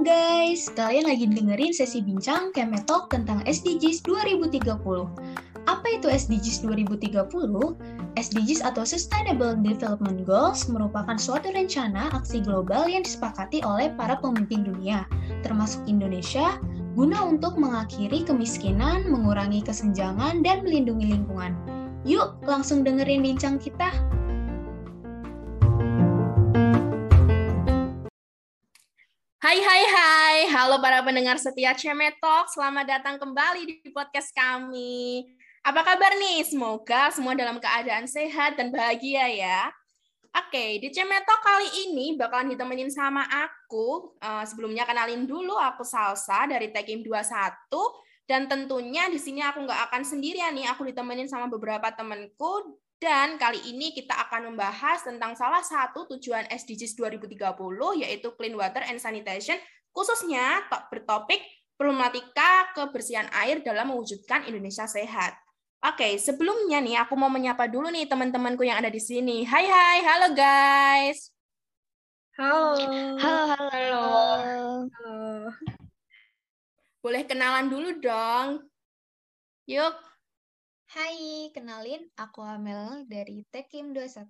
Guys, kalian lagi dengerin sesi bincang Kemetok tentang SDGs 2030. Apa itu SDGs 2030? SDGs atau Sustainable Development Goals merupakan suatu rencana aksi global yang disepakati oleh para pemimpin dunia, termasuk Indonesia, guna untuk mengakhiri kemiskinan, mengurangi kesenjangan, dan melindungi lingkungan. Yuk, langsung dengerin bincang kita. Hai hai hai, halo para pendengar setia Cemetok, selamat datang kembali di podcast kami. Apa kabar nih? Semoga semua dalam keadaan sehat dan bahagia ya. Oke, di Cemetok kali ini bakalan ditemenin sama aku. Uh, sebelumnya kenalin dulu, aku Salsa dari Tekim 21. Dan tentunya di sini aku nggak akan sendirian nih, aku ditemenin sama beberapa temanku dan kali ini kita akan membahas tentang salah satu tujuan SDGs 2030 yaitu Clean Water and Sanitation khususnya bertopik problematika kebersihan air dalam mewujudkan Indonesia sehat. Oke, sebelumnya nih aku mau menyapa dulu nih teman-temanku yang ada di sini. Hai hai, halo guys. Halo. Halo, halo. Halo. Halo. Boleh kenalan dulu dong. Yuk. Hai, kenalin aku Amel dari Tekim 21.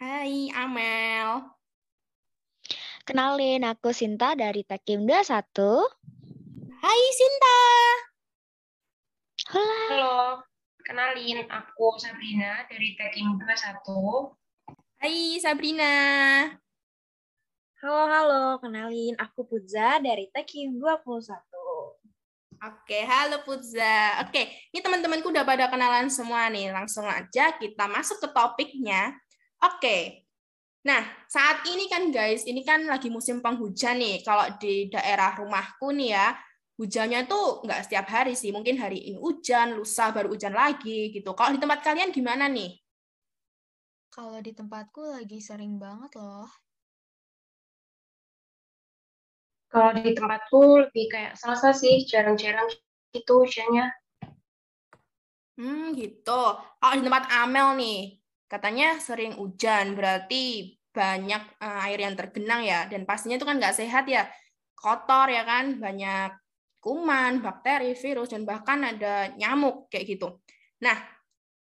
Hai, Amel. Kenalin, aku Sinta dari Tekim 21. Hai, Sinta. Halo. Halo. Kenalin, aku Sabrina dari Tekim 21. Hai, Sabrina. Halo, halo. Kenalin, aku Putza dari Tekim 21. Oke, halo Putza. Oke, ini teman-temanku udah pada kenalan semua nih. Langsung aja kita masuk ke topiknya. Oke. Nah, saat ini kan guys, ini kan lagi musim penghujan nih. Kalau di daerah rumahku nih ya, hujannya tuh nggak setiap hari sih. Mungkin hari ini hujan, lusa baru hujan lagi gitu. Kalau di tempat kalian gimana nih? Kalau di tempatku lagi sering banget loh. Kalau di tempatku lebih kayak salsa sih, jarang-jarang itu hujannya. Hmm, gitu. Kalau di tempat Amel nih, katanya sering hujan, berarti banyak uh, air yang tergenang ya, dan pastinya itu kan nggak sehat ya, kotor ya kan, banyak kuman, bakteri, virus, dan bahkan ada nyamuk kayak gitu. Nah,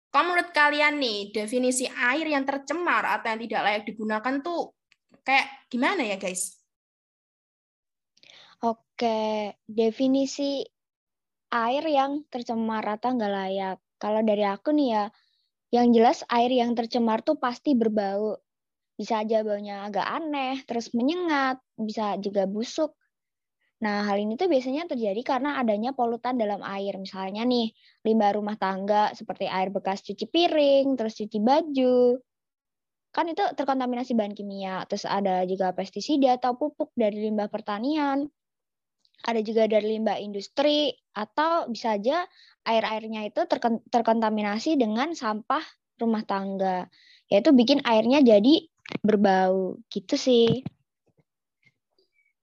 kalau menurut kalian nih, definisi air yang tercemar atau yang tidak layak digunakan tuh kayak gimana ya guys? Oke, definisi air yang tercemar atau nggak layak. Kalau dari aku nih ya, yang jelas air yang tercemar tuh pasti berbau. Bisa aja baunya agak aneh, terus menyengat, bisa juga busuk. Nah, hal ini tuh biasanya terjadi karena adanya polutan dalam air. Misalnya nih, limbah rumah tangga seperti air bekas cuci piring, terus cuci baju. Kan itu terkontaminasi bahan kimia. Terus ada juga pestisida atau pupuk dari limbah pertanian ada juga dari limbah industri atau bisa aja air-airnya itu terkontaminasi dengan sampah rumah tangga yaitu bikin airnya jadi berbau gitu sih.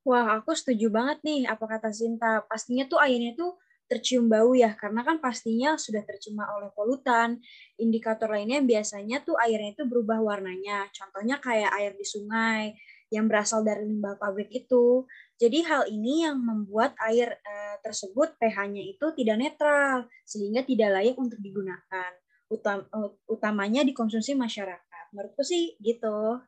Wah, aku setuju banget nih apa kata Sinta. Pastinya tuh airnya tuh tercium bau ya, karena kan pastinya sudah tercemar oleh polutan. Indikator lainnya biasanya tuh airnya itu berubah warnanya. Contohnya kayak air di sungai yang berasal dari limbah pabrik itu. Jadi hal ini yang membuat air uh, tersebut pH-nya itu tidak netral sehingga tidak layak untuk digunakan. Utam, utamanya dikonsumsi masyarakat. Menurutku sih gitu.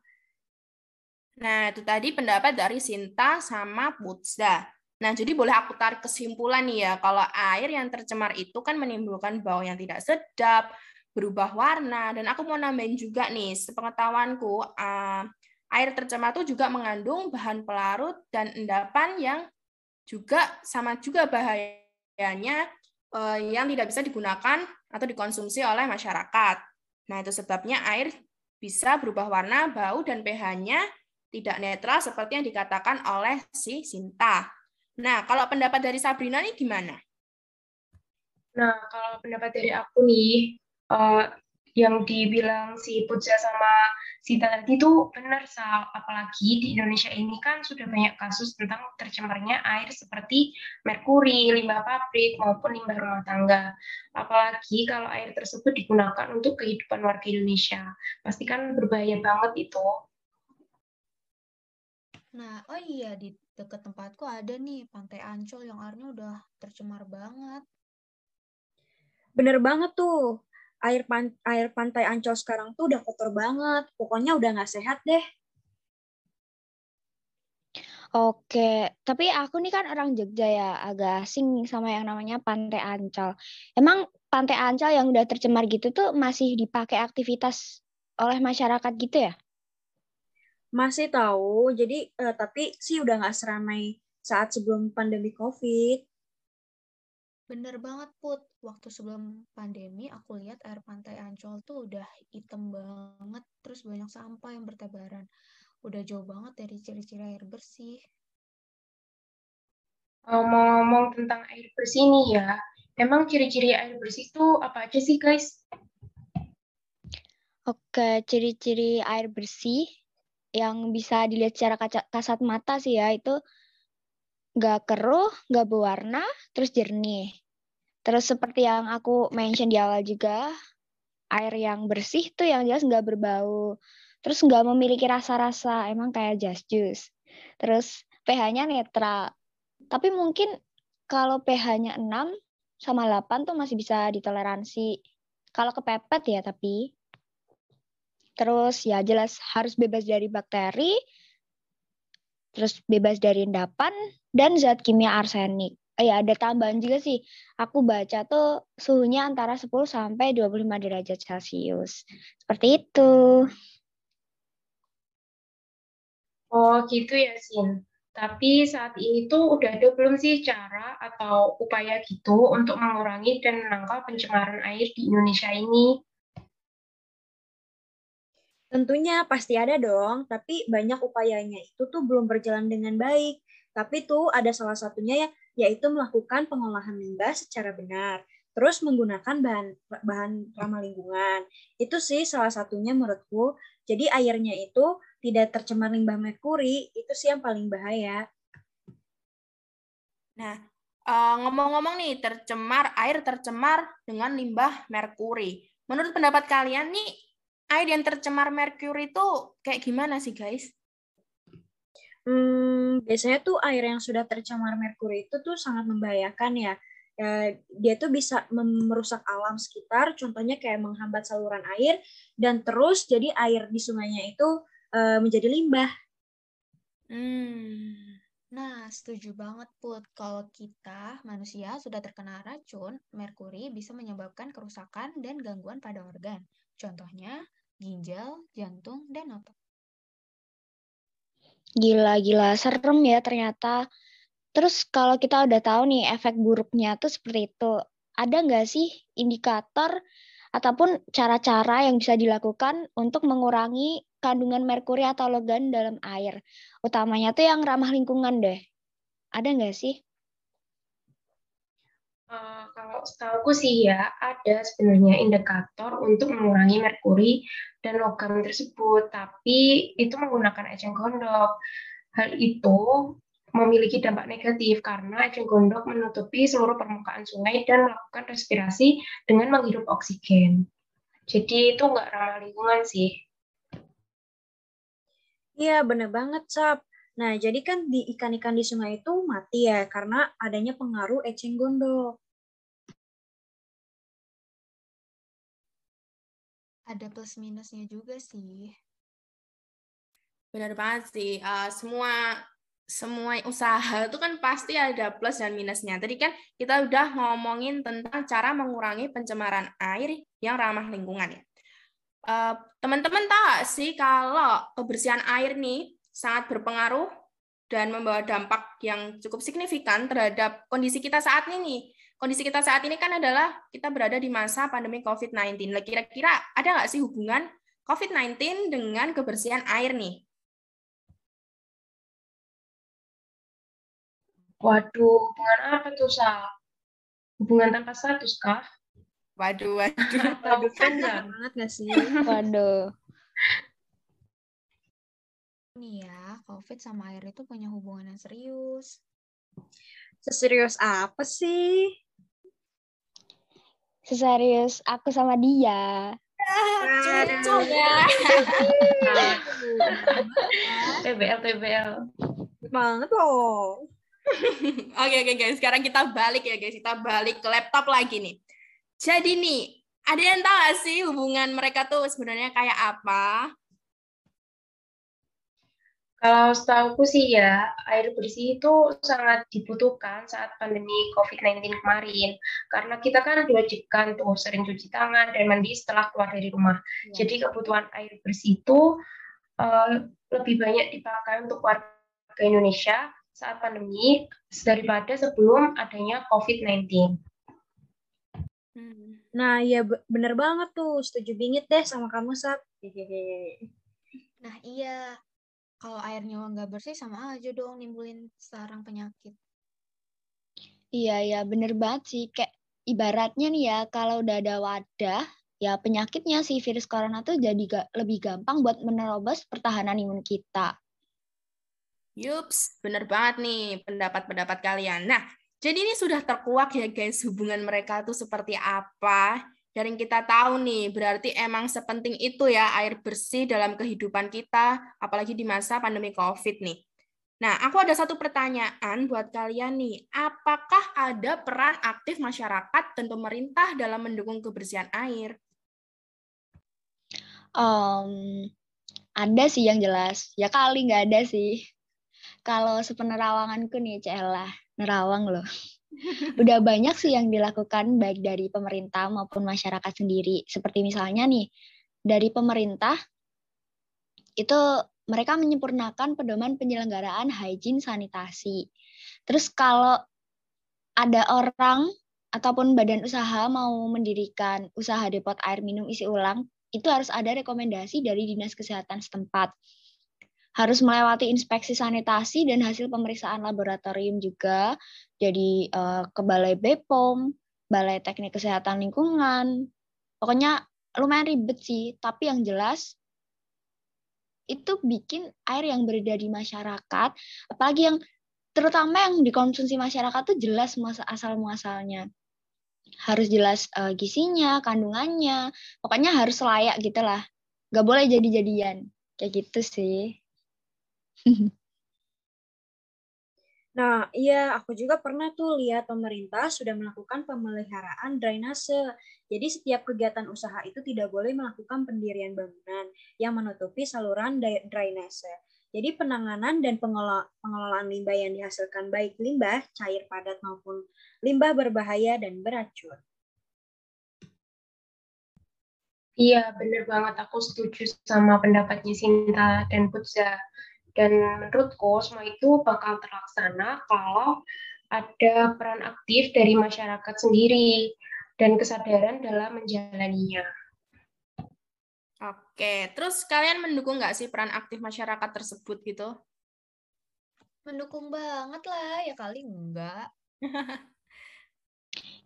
Nah, itu tadi pendapat dari Sinta sama Putza. Nah, jadi boleh aku tarik kesimpulan nih ya, kalau air yang tercemar itu kan menimbulkan bau yang tidak sedap, berubah warna, dan aku mau nambahin juga nih, sepengetahuanku, uh, Air tercemar itu juga mengandung bahan pelarut dan endapan yang juga sama juga bahayanya eh, yang tidak bisa digunakan atau dikonsumsi oleh masyarakat. Nah, itu sebabnya air bisa berubah warna, bau, dan pH-nya tidak netral seperti yang dikatakan oleh si Sinta. Nah, kalau pendapat dari Sabrina nih gimana? Nah, kalau pendapat dari aku nih, uh, yang dibilang si Putza sama Sinta tadi itu benar Sal, apalagi di Indonesia ini kan sudah banyak kasus tentang tercemarnya air seperti merkuri, limbah pabrik maupun limbah rumah tangga. Apalagi kalau air tersebut digunakan untuk kehidupan warga Indonesia. Pasti kan berbahaya banget itu. Nah, oh iya di dekat tempatku ada nih Pantai Ancol yang airnya udah tercemar banget. Bener banget tuh. Air, pan air pantai Ancol sekarang tuh udah kotor banget. Pokoknya udah nggak sehat deh. Oke, tapi aku nih kan orang Jogja ya, agak asing sama yang namanya Pantai Ancol. Emang Pantai Ancol yang udah tercemar gitu tuh masih dipakai aktivitas oleh masyarakat gitu ya? Masih tahu, jadi uh, tapi sih udah nggak seramai saat sebelum pandemi COVID. Bener banget, Put. Waktu sebelum pandemi, aku lihat air pantai Ancol tuh udah hitam banget, terus banyak sampah yang bertebaran. Udah jauh banget dari ciri-ciri air bersih. Ngomong-ngomong tentang air bersih nih ya, emang ciri-ciri air bersih itu apa aja sih, guys? Oke, ciri-ciri air bersih yang bisa dilihat secara kasat mata sih ya, itu nggak keruh, nggak berwarna, terus jernih. Terus seperti yang aku mention di awal juga, air yang bersih tuh yang jelas nggak berbau. Terus nggak memiliki rasa-rasa, emang kayak just juice. Terus pH-nya netral. Tapi mungkin kalau pH-nya 6 sama 8 tuh masih bisa ditoleransi. Kalau kepepet ya tapi. Terus ya jelas harus bebas dari bakteri, terus bebas dari endapan, dan zat kimia arsenik eh, ya ada tambahan juga sih. Aku baca tuh suhunya antara 10 sampai 25 derajat Celcius. Seperti itu. Oh, gitu ya, Sin. Tapi saat ini tuh udah ada belum sih cara atau upaya gitu untuk mengurangi dan menangkal pencemaran air di Indonesia ini? Tentunya pasti ada dong, tapi banyak upayanya itu tuh belum berjalan dengan baik. Tapi tuh ada salah satunya ya, yaitu melakukan pengolahan limbah secara benar. Terus menggunakan bahan bahan ramah lingkungan. Itu sih salah satunya menurutku. Jadi airnya itu tidak tercemar limbah merkuri, itu sih yang paling bahaya. Nah, eh, ngomong-ngomong nih, tercemar air tercemar dengan limbah merkuri. Menurut pendapat kalian nih, air yang tercemar merkuri itu kayak gimana sih, guys? Hmm, biasanya tuh air yang sudah tercemar merkuri itu tuh sangat membahayakan ya. ya dia tuh bisa merusak alam sekitar, contohnya kayak menghambat saluran air dan terus jadi air di sungainya itu uh, menjadi limbah. Hmm. Nah, setuju banget Put. Kalau kita manusia sudah terkena racun, merkuri bisa menyebabkan kerusakan dan gangguan pada organ. Contohnya ginjal, jantung, dan otot. Gila-gila, serem ya ternyata. Terus kalau kita udah tahu nih efek buruknya tuh seperti itu, ada nggak sih indikator ataupun cara-cara yang bisa dilakukan untuk mengurangi kandungan merkuri atau logam dalam air? Utamanya tuh yang ramah lingkungan deh. Ada nggak sih? Uh, kalau setahu sih ya, ada sebenarnya indikator untuk mengurangi merkuri dan logam tersebut, tapi itu menggunakan eceng gondok. Hal itu memiliki dampak negatif karena eceng gondok menutupi seluruh permukaan sungai dan melakukan respirasi dengan menghirup oksigen. Jadi itu nggak ramah lingkungan sih. Iya, bener banget, Sap. Nah, jadi kan di ikan-ikan di sungai itu mati ya karena adanya pengaruh eceng gondok. Ada plus minusnya juga sih. Benar banget sih. Uh, semua semua usaha itu kan pasti ada plus dan minusnya. Tadi kan kita udah ngomongin tentang cara mengurangi pencemaran air yang ramah lingkungan ya. Uh, teman-teman tahu sih kalau kebersihan air nih sangat berpengaruh dan membawa dampak yang cukup signifikan terhadap kondisi kita saat ini kondisi kita saat ini kan adalah kita berada di masa pandemi COVID-19. Kira-kira ada nggak sih hubungan COVID-19 dengan kebersihan air nih? Waduh, hubungan apa tuh, Sa? Hubungan tanpa status kah? Waduh, waduh. Waduh, kan banget nggak sih? Waduh. Nih ya, COVID sama air itu punya hubungan yang serius. Seserius apa sih? Seserius aku sama dia. Cucu ya. TBL, TBL. Banget loh. Oke oke guys, sekarang kita balik ya guys, kita balik ke laptop lagi nih. Jadi nih, ada yang tahu gak sih hubungan mereka tuh sebenarnya kayak apa? Kalau setahu sih ya, air bersih itu sangat dibutuhkan saat pandemi COVID-19 kemarin. Karena kita kan diwajibkan tuh sering cuci tangan dan mandi setelah keluar dari rumah. Ya. Jadi kebutuhan air bersih itu uh, lebih banyak dipakai untuk warga Indonesia saat pandemi daripada sebelum adanya COVID-19. Hmm. Nah, ya bener banget tuh. Setuju bingit deh sama kamu, Sap. Hehehe. Nah iya, kalau airnya nggak bersih sama aja dong nimbulin sarang penyakit. Iya, ya bener banget sih. Kayak ibaratnya nih ya, kalau udah ada wadah, ya penyakitnya si virus corona tuh jadi ga, lebih gampang buat menerobos pertahanan imun kita. Yups, bener banget nih pendapat-pendapat kalian. Nah, jadi ini sudah terkuak ya guys hubungan mereka tuh seperti apa. Dan kita tahu nih, berarti emang sepenting itu ya air bersih dalam kehidupan kita, apalagi di masa pandemi COVID nih. Nah, aku ada satu pertanyaan buat kalian nih. Apakah ada peran aktif masyarakat dan pemerintah dalam mendukung kebersihan air? Um, ada sih yang jelas. Ya kali nggak ada sih. Kalau sepenerawanganku nih, Cella, nerawang loh. Udah banyak sih yang dilakukan baik dari pemerintah maupun masyarakat sendiri. Seperti misalnya nih, dari pemerintah itu mereka menyempurnakan pedoman penyelenggaraan hygiene sanitasi. Terus kalau ada orang ataupun badan usaha mau mendirikan usaha depot air minum isi ulang, itu harus ada rekomendasi dari Dinas Kesehatan setempat. Harus melewati inspeksi sanitasi dan hasil pemeriksaan laboratorium juga. Jadi uh, ke Balai BPOM, Balai Teknik Kesehatan Lingkungan. Pokoknya lumayan ribet sih, tapi yang jelas itu bikin air yang beredar di masyarakat, apalagi yang terutama yang dikonsumsi masyarakat tuh jelas asal muasalnya harus jelas uh, gizinya, kandungannya, pokoknya harus layak gitu lah. Gak boleh jadi-jadian, kayak gitu sih. Nah, iya, aku juga pernah tuh lihat pemerintah sudah melakukan pemeliharaan drainase. Jadi setiap kegiatan usaha itu tidak boleh melakukan pendirian bangunan yang menutupi saluran drainase. Jadi penanganan dan pengelolaan limbah yang dihasilkan baik limbah cair padat maupun limbah berbahaya dan beracun. Iya, benar banget. Aku setuju sama pendapatnya Sinta dan Putza. Dan menurutku semua itu bakal terlaksana kalau ada peran aktif dari masyarakat sendiri dan kesadaran dalam menjalaninya. Oke, terus kalian mendukung nggak sih peran aktif masyarakat tersebut gitu? Mendukung banget lah, ya kali enggak.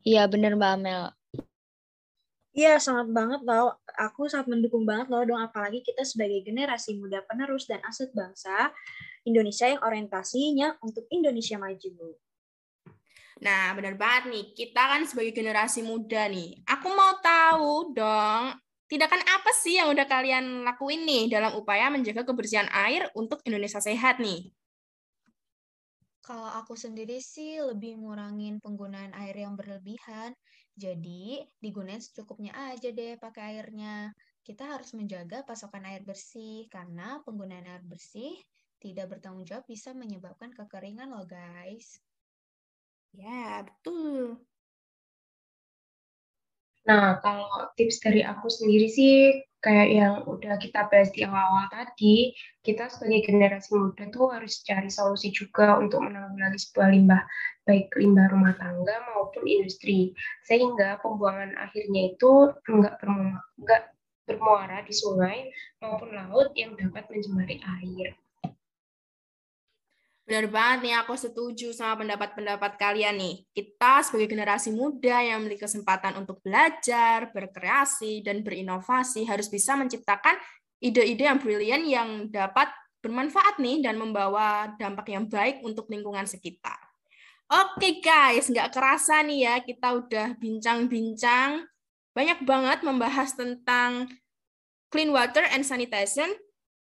Iya bener Mbak Amel. Iya, sangat banget loh. Aku sangat mendukung banget loh dong, apalagi kita sebagai generasi muda penerus dan aset bangsa Indonesia yang orientasinya untuk Indonesia maju. Nah, benar banget nih. Kita kan sebagai generasi muda nih. Aku mau tahu dong, tindakan apa sih yang udah kalian lakuin nih dalam upaya menjaga kebersihan air untuk Indonesia sehat nih? Kalau aku sendiri sih lebih ngurangin penggunaan air yang berlebihan. Jadi, digunain secukupnya aja deh pakai airnya. Kita harus menjaga pasokan air bersih, karena penggunaan air bersih tidak bertanggung jawab bisa menyebabkan kekeringan loh guys. Ya, betul. Nah, kalau tips dari aku sendiri sih, kayak yang udah kita bahas di awal-awal tadi, kita sebagai generasi muda tuh harus cari solusi juga untuk menanggulangi sebuah limbah, baik limbah rumah tangga maupun industri, sehingga pembuangan akhirnya itu enggak bermuara, enggak bermuara di sungai maupun laut yang dapat mencemari air. Benar banget nih, aku setuju sama pendapat-pendapat kalian nih. Kita sebagai generasi muda yang memiliki kesempatan untuk belajar, berkreasi, dan berinovasi harus bisa menciptakan ide-ide yang brilian yang dapat bermanfaat nih dan membawa dampak yang baik untuk lingkungan sekitar. Oke guys, nggak kerasa nih ya, kita udah bincang-bincang banyak banget membahas tentang clean water and sanitation.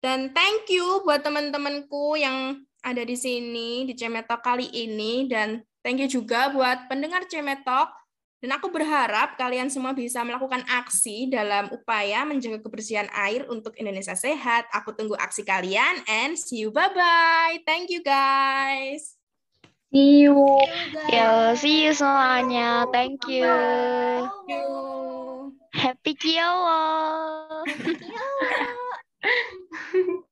Dan thank you buat teman-temanku yang ada di sini di Cemetok kali ini dan thank you juga buat pendengar Cemetok dan aku berharap kalian semua bisa melakukan aksi dalam upaya menjaga kebersihan air untuk Indonesia sehat. Aku tunggu aksi kalian and see you. Bye-bye. Thank you guys. See you. Yo, see you semuanya. Thank you. Thank you. Happy Kiowo. Happy Kiowo.